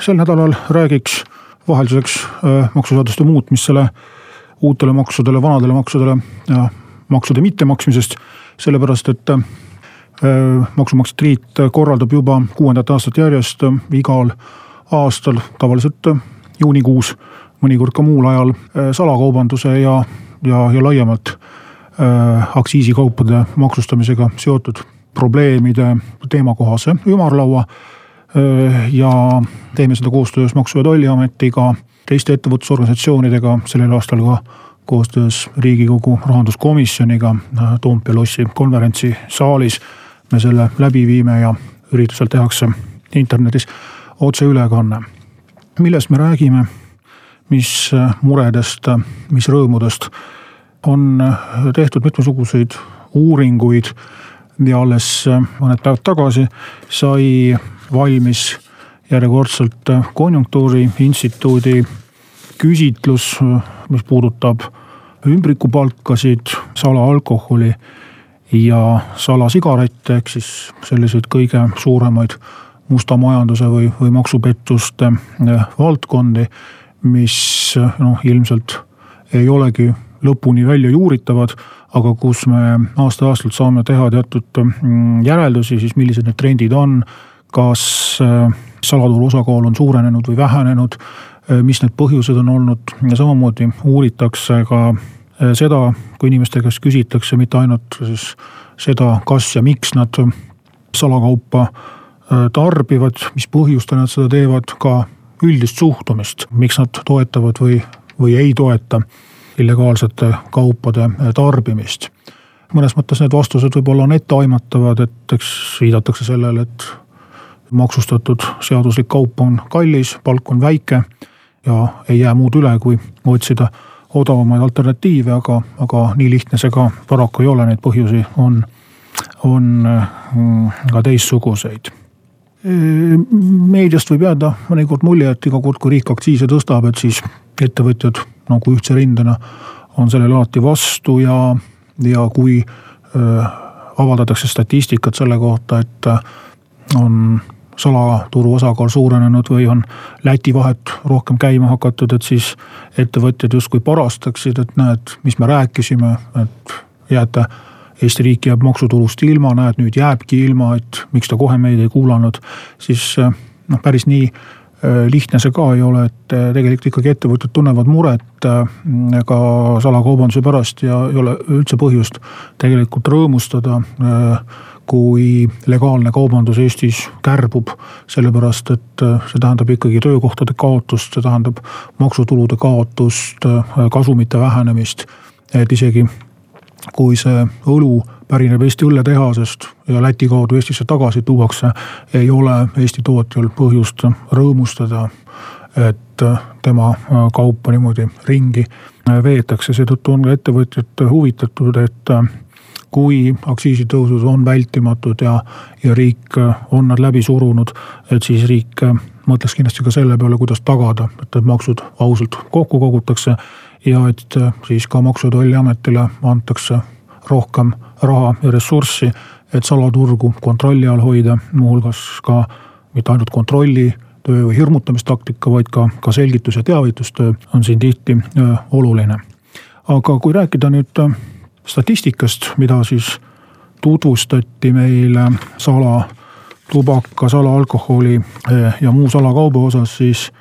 Sel nädalal räägiks vahelduseks maksuseaduste muutmisele, uutele maksudele, vanadele maksudele ja maksude mittemaksmisest. sellepärast, et maksumaksjate liit korraldab juba kuuendat aastat järjest igal aastal tavaliselt juunikuus, mõnikord ka muul ajal salakaubanduse ja, ja, ja laiemalt aktsiisikaupade maksustamisega seotud probleemide teemakohase ümarlaua ja teeme seda koostöös Maksu- ja Tolliametiga, teiste ettevõtlusorganisatsioonidega, sellel aastal ka koostöös Riigikogu rahanduskomisjoniga Toompea lossi konverentsisaalis. me selle läbi viime ja üritusel tehakse internetis otseülekanne. millest me räägime, mis muredest, mis rõõmudest, on tehtud mitmesuguseid uuringuid ja alles mõned päevad tagasi sai valmis järjekordselt konjunktuuriinstituudi küsitlus, mis puudutab ümbrikupalkasid, salaalkoholi ja salasigarette, ehk siis selliseid kõige suuremaid musta majanduse või, või maksupettuste valdkondi, mis noh, ilmselt ei olegi lõpuni välja juuritavad, aga kus me aasta-aastalt saame teha teatud järeldusi siis, millised need trendid on kas äh, salaturu osakaal on suurenenud või vähenenud, äh, mis need põhjused on olnud ja samamoodi uuritakse ka äh, seda, kui inimeste käest küsitakse mitte ainult siis seda, kas ja miks nad salakaupa tarbivad, mis põhjustel nad seda teevad, ka üldist suhtumist, miks nad toetavad või, või ei toeta illegaalsete kaupade tarbimist. mõnes mõttes need vastused võib-olla on etteaimatavad, et eks viidatakse sellele, et maksustatud seaduslik kaup on kallis, palk on väike ja ei jää muud üle, kui otsida odavamaid alternatiive, aga, aga nii lihtne see ka paraku ei ole, neid põhjusi on, on mm, ka teistsuguseid. meediast võib jääda mõnikord mulje, et iga kord, kui riik aktsiise tõstab, et siis ettevõtjad nagu ühtse rindena on sellele alati vastu ja, ja kui öö, avaldatakse statistikat selle kohta, et on salaturu osakaal suurenenud või on Läti vahet rohkem käima hakatud, et siis ettevõtjad justkui parastaksid, et näed, mis me rääkisime, et jääte. Eesti riik jääb maksutulust ilma, näed nüüd jääbki ilma, et miks ta kohe meid ei kuulanud, siis noh, päris nii äh, lihtne see ka ei ole, et äh, tegelikult ikkagi ettevõtjad tunnevad muret ka salakaubanduse pärast ja ei ole üldse põhjust tegelikult rõõmustada kui legaalne kaubandus Eestis kärbub, sellepärast et äh, see tähendab ikkagi töökohtade kaotust, see tähendab maksutulude kaotust, äh, kasumite vähenemist. et isegi kui see õlu pärineb Eesti õlletehasest ja Läti kaudu Eestisse tagasi tuuakse, ei ole Eesti tootjal põhjust rõõmustada, et äh, tema kaupa niimoodi ringi veetakse, seetõttu on ka ettevõtjad huvitatud, et kui aktsiisitõusud on vältimatud ja, ja riik on nad läbi surunud, et siis riik mõtleks kindlasti ka selle peale, kuidas tagada, et need maksud ausalt kokku kogutakse. ja et siis ka Maksu- ja Tolliametile antakse rohkem raha ja ressurssi, et salaturgu kontrolli all hoida, muuhulgas ka mitte ainult kontrolli töö või hirmutamistaktika, vaid ka, ka selgitus- ja teavitustöö on siin tihti öö, oluline. aga kui rääkida nüüd statistikast, mida siis tutvustati meile salatubaka, salaalkoholi eh, ja muu salakauba osas, siis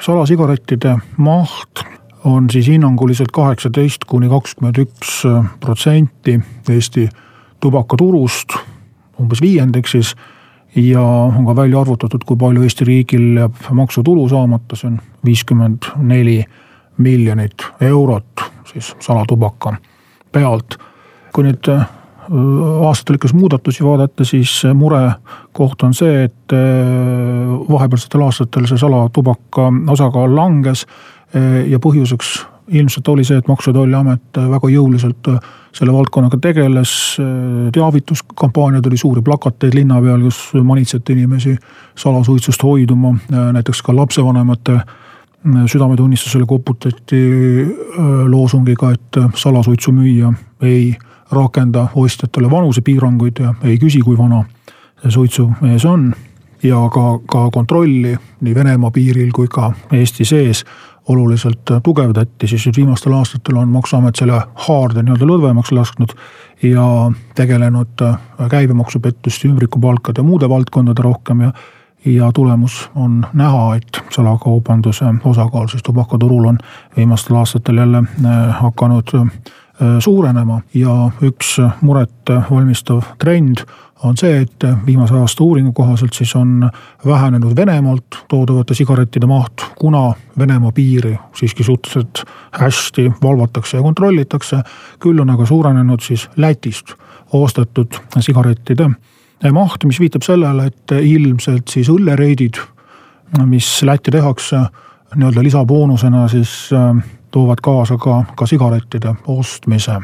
salasigarettide maht on siis hinnanguliselt kaheksateist kuni kakskümmend üks protsenti Eesti tubakaturust, umbes viiendik siis. ja on ka välja arvutatud, kui palju Eesti riigil jääb maksutulu saamata, see on viiskümmend neli miljonit eurot siis salatubaka pealt. kui nüüd äh, aastate lõikes muudatusi vaadata, siis murekoht on see, et vahepealsetel aastatel see salatubaka osakaal langes ja põhjuseks ilmselt oli see, et Maksu- ja Tolliamet väga jõuliselt selle valdkonnaga tegeles. teavituskampaaniad oli suuri plakateid linna peal, kus manitseti inimesi salasuitsust hoiduma, näiteks ka lapsevanemate südametunnistusele koputati loosungiga, et salasuitsu müüa ei rakenda ostjatele vanusepiiranguid ja ei küsi, kui vana see suitsumees on. ja ka, ka kontrolli nii Venemaa piiril kui ka Eesti sees oluliselt tugevdati, siis nüüd viimastel aastatel on maksuamet selle haarde nii-öelda lõdvemaks lasknud ja tegelenud käibemaksupettuste, ümbrikupalkade ja muude valdkondade rohkem ja ja tulemus on näha, et salakaubanduse osakaal siis tubakaturul on viimastel aastatel jälle äh, hakanud äh, suurenema ja üks muret valmistav trend on see, et viimase aasta uuringu kohaselt siis on vähenenud Venemaalt toodavate sigarettide maht, kuna Venemaa piiri siiski suhteliselt hästi valvatakse ja kontrollitakse. küll on aga suurenenud siis Lätist ostetud sigarettide maht, mis viitab sellele, et ilmselt siis õllereidid, mis Lätti tehakse nii-öelda lisaboonusena, siis äh, toovad kaasa ka, ka sigarettide ostmise.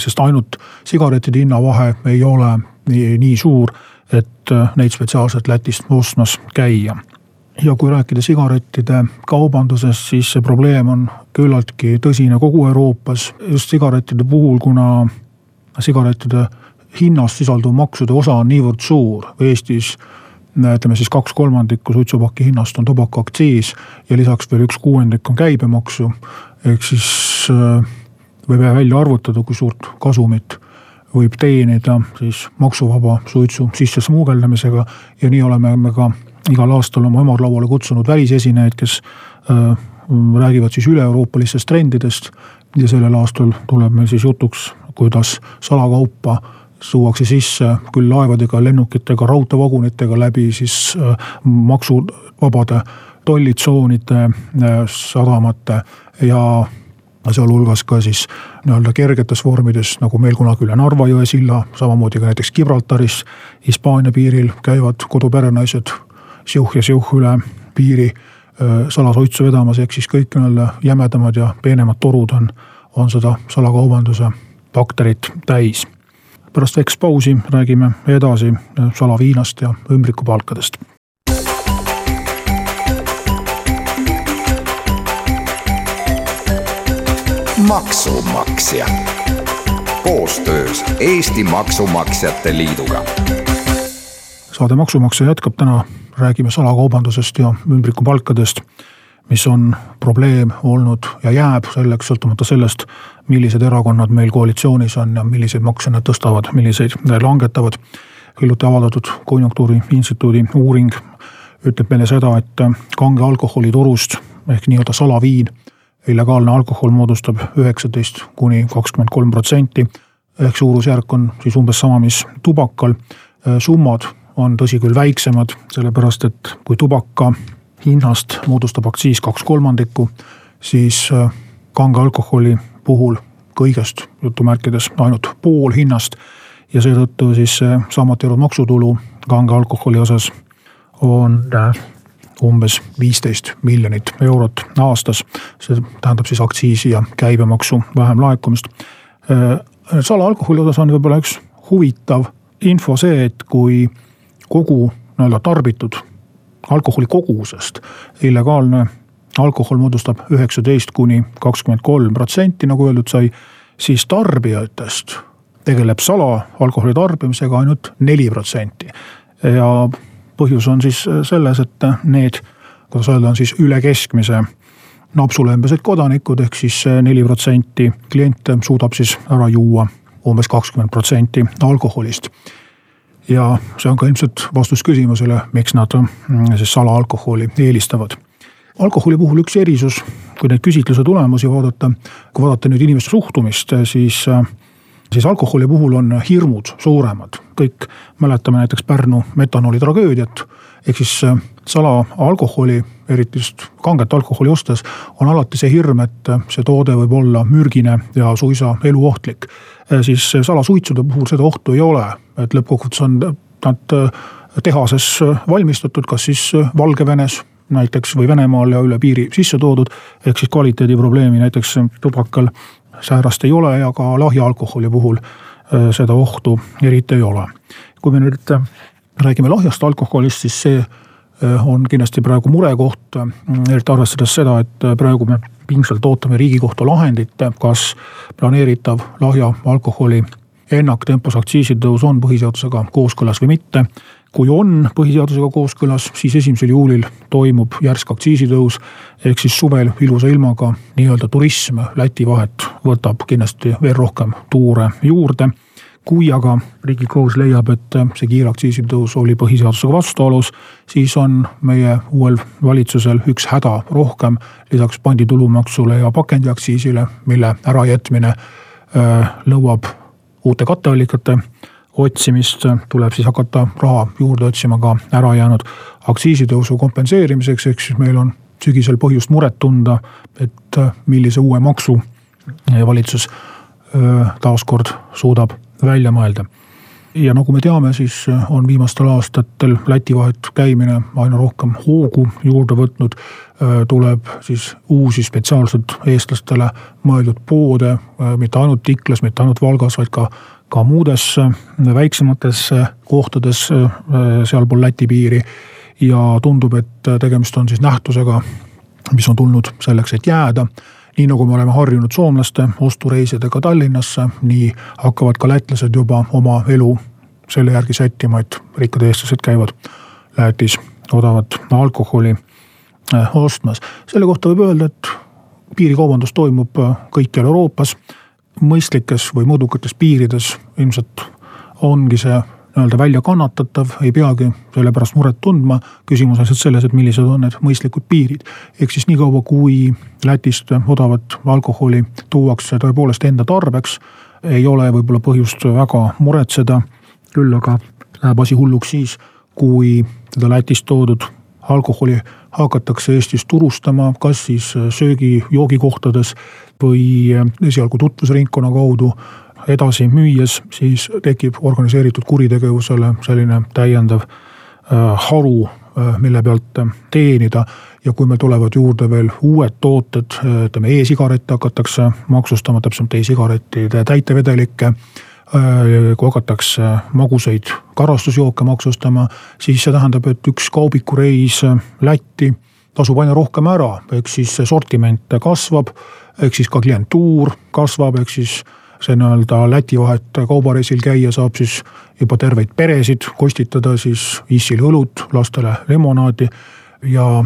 Sest ainult sigarettide hinnavahe ei ole nii, nii suur, et neid spetsiaalselt Lätist ostmas käia ja kui rääkida sigarettide kaubandusest, siis see probleem on küllaltki tõsine kogu Euroopas, just sigarettide puhul, kuna sigarettide hinnas sisalduv maksude osa on niivõrd suur, Eestis ütleme siis kaks kolmandikku suitsupaki hinnast on tubakaaktsiis ja lisaks veel üks kuuendik on käibemaksu. ehk siis äh, võib välja arvutada, kui suurt kasumit võib teenida siis maksuvaba suitsu sisse smuugeldamisega ja nii oleme me ka igal aastal oma ümarlauale kutsunud välisesinejaid, kes äh, räägivad siis üle-euroopalistest trendidest. Ja sellel aastal tuleb meil siis jutuks, kuidas salakaupa tuuakse sisse küll laevadega, lennukitega, raudteevagunitega läbi siis äh, maksuvabade tollitsoonide, äh, sadamate ja sealhulgas ka siis nii-öelda kergetes vormides, nagu meil kunagi üle Narva jõe silla, samamoodi ka näiteks Gibraltaris, Hispaania piiril käivad koduperenaised siuh ja siuh üle piiri äh, salasuitsu vedamas, ehk siis kõik nii-öelda jämedamad ja peenemad torud on, on seda salakaubanduse bakterit täis pärast väikest pausi räägime edasi salaviinast ja ümbrikupalkadest. maksumaksja koostöös Eesti Maksumaksjate Liiduga. saade Maksumaksja jätkab täna, räägime salakaubandusest ja ümbrikupalkadest mis on probleem olnud ja jääb selleks, sõltumata sellest, millised erakonnad meil koalitsioonis on ja milliseid makse nad tõstavad, milliseid langetavad. hiljuti avaldatud Konjunktuuriinstituudi uuring ütleb meile seda, et kange alkoholi turust ehk nii-öelda salaviin, illegaalne alkohol moodustab üheksateist kuni kakskümmend kolm protsenti. ehk suurusjärk on siis umbes sama, mis tubakal. summad on tõsi küll väiksemad, sellepärast et kui tubaka hinnast moodustab aktsiis kaks kolmandikku, siis äh, kange alkoholi puhul kõigest jutumärkides ainult pool hinnast. ja seetõttu siis saamata jäänud maksutulu kange alkoholi osas on äh, umbes viisteist miljonit eurot aastas. see tähendab siis aktsiisi ja käibemaksu vähem laekumist. Äh, salaalkoholi osas on võib-olla üks huvitav info see, et kui kogu nii-öelda tarbitud alkoholi kogusest. illegaalne alkohol moodustab üheksateist kuni kakskümmend kolm protsenti, nagu öeldud sai, siis tarbijatest tegeleb salaalkoholi tarbimisega ainult neli protsenti. ja põhjus on siis selles, et need, kuidas öelda, on siis üle keskmise napsulembesed kodanikud, ehk siis neli protsenti kliente suudab siis ära juua umbes kakskümmend protsenti alkoholist ja see on ka ilmselt vastus küsimusele, miks nad mm, siis salaalkoholi eelistavad. alkoholi puhul üks erisus, kui neid küsitluse tulemusi vaadata, kui vaadata nüüd inimeste suhtumist, siis äh, siis alkoholi puhul on hirmud suuremad, kõik mäletame näiteks Pärnu metanooli tragöödiat. ehk siis äh, salaalkoholi, eriti just kanget alkoholi ostes, on alati see hirm, et äh, see toode võib olla mürgine ja suisa eluohtlik. Äh, siis salasuitsude puhul seda ohtu ei ole, et lõppkokkuvõttes on nad tehases valmistatud, kas siis Valgevenes näiteks või Venemaal ja üle piiri sisse toodud. ehk siis kvaliteediprobleemi näiteks tubakal säärast ei ole ja ka lahja alkoholi puhul äh, seda ohtu eriti ei ole. kui me nüüd äh, räägime lahjast alkoholist, siis see äh, on kindlasti praegu murekoht, eriti arvestades seda, et praegu me pingsalt ootame riigikohtu lahendit, kas planeeritav lahja alkoholi ennaktempos aktsiisitõus on põhiseadusega kooskõlas või mitte kui on põhiseadusega kooskõlas, siis esimesel juulil toimub järsk aktsiisitõus. ehk siis suvel ilusa ilmaga nii-öelda turism Läti vahet võtab kindlasti veel rohkem tuure juurde. kui aga riigikohus leiab, et see kiire aktsiisitõus oli põhiseadusega vastuolus, siis on meie uuel valitsusel üks häda rohkem lisaks panditulumaksule ja pakendiaktsiisile, mille ärajätmine äh, nõuab uute katteallikate otsimist, tuleb siis hakata raha juurde otsima ka ärajäänud aktsiisitõusu kompenseerimiseks, ehk siis meil on sügisel põhjust muret tunda, et millise uue maksu valitsus taaskord suudab välja mõelda. Ja nagu me teame, siis on viimastel aastatel Läti vahet käimine aina rohkem hoogu juurde võtnud. tuleb siis uusi spetsiaalselt eestlastele mõeldud poode, mitte ainult Iklas, mitte ainult Valgas, vaid ka ka muudes äh, väiksemates äh, kohtades äh, sealpool Läti piiri. ja tundub, et tegemist on siis nähtusega, mis on tulnud selleks, et jääda nii nagu me oleme harjunud soomlaste ostureisidega Tallinnasse, nii hakkavad ka lätlased juba oma elu selle järgi sättima, et rikkad eestlased käivad Lätis odavat alkoholi ostmas. selle kohta võib öelda, et piirikaubandus toimub kõikjal Euroopas mõistlikes või mõõdukates piirides ilmselt ongi see nii-öelda välja kannatatav, ei peagi selle pärast muret tundma. küsimus on lihtsalt selles, et millised on need mõistlikud piirid. ehk siis niikaua, kui Lätist odavat alkoholi tuuakse tõepoolest enda tarbeks, ei ole võib-olla põhjust väga muretseda. küll aga läheb asi hulluks siis, kui seda Lätist toodud alkoholi hakatakse Eestis turustama, kas siis söögi, joogikohtades või esialgu tutvusringkonna kaudu edasi müües, siis tekib organiseeritud kuritegevusele selline täiendav äh, haru, äh, mille pealt teenida. ja kui meil tulevad juurde veel uued tooted, äh, ütleme e-sigarette hakatakse maksustama, täpsemalt e-sigarettide täitevedelikke kui hakatakse magusaid karastusjooke maksustama, siis see tähendab, et üks kaubikureis Lätti tasub aina rohkem ära, ehk siis sortiment kasvab ehk siis ka klientuur kasvab, ehk siis see nii-öelda Läti vahet kaubareisil käia saab siis juba terveid peresid kostitada siis issil õlut, lastele lemonaadi. ja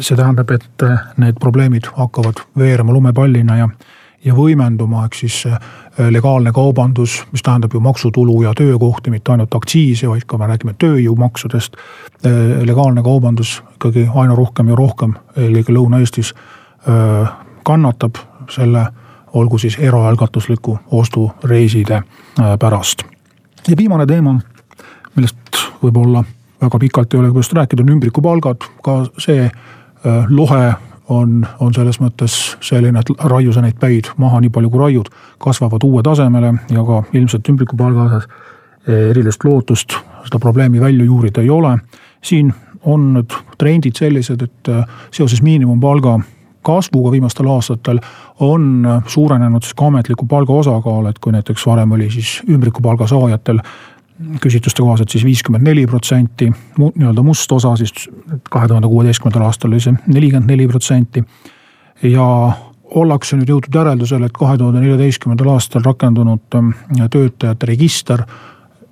see tähendab, et need probleemid hakkavad veerema lumepallina ja, ja võimenduma, ehk siis legaalne kaubandus, mis tähendab ju maksutulu ja töökohti, mitte ainult aktsiise, vaid ka me räägime tööjõumaksudest. legaalne kaubandus ikkagi aina rohkem ja rohkem, eelkõige Lõuna-Eestis kannatab selle olgu siis eraalgatusliku ostureiside äh, pärast. ja viimane teema, millest võib-olla väga pikalt ei ole põhjust rääkida, on ümbrikupalgad, ka see äh, lohe on, on selles mõttes selline, et raiu sa neid päid maha nii palju kui raiud, kasvavad uue tasemele ja ka ilmselt ümbrikupalga osas äh, erilist lootust seda probleemi välja juurida ei ole. siin on nüüd trendid sellised, et seoses miinimumpalga kasvuga viimastel aastatel on suurenenud siis ka ametliku palga osakaal, et kui näiteks varem oli siis ümbrikupalga saajatel küsitluste kohaselt siis viiskümmend neli protsenti, nii-öelda must osa siis kahe tuhande kuueteistkümnendal aastal oli see nelikümmend neli protsenti. ja ollakse nüüd jõutud järeldusele, et kahe tuhande neljateistkümnendal aastal rakendunud ähm, töötajate register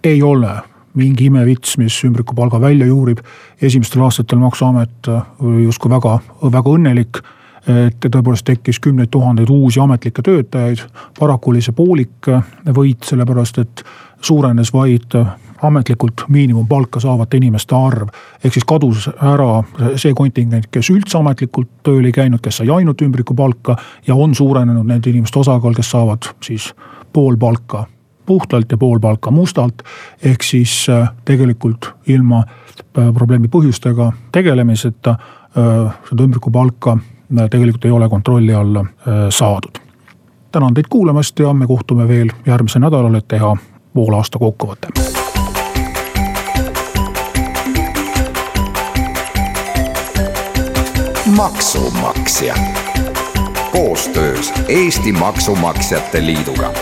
ei ole mingi imevits, mis ümbrikupalga välja juurib. esimestel aastatel maksuamet oli justkui väga, väga õnnelik et tõepoolest tekkis kümneid tuhandeid uusi ametlikke töötajaid. paraku oli see poolik võit, sellepärast et suurenes vaid ametlikult miinimumpalka saavate inimeste arv. ehk siis kadus ära see kontingent, kes üldse ametlikult tööl ei käinud, kes sai ainult ümbrikupalka ja on suurenenud nende inimeste osakaal, kes saavad siis pool palka puhtalt ja pool palka mustalt. ehk siis tegelikult ilma probleemi põhjustega tegelemiseta seda ümbrikupalka tegelikult ei ole kontrolli alla saadud. tänan teid kuulamast ja me kohtume veel järgmisel nädalal, et teha poolaasta kokkuvõte. Maksumaksja. Koostöös Eesti Maksumaksjate Liiduga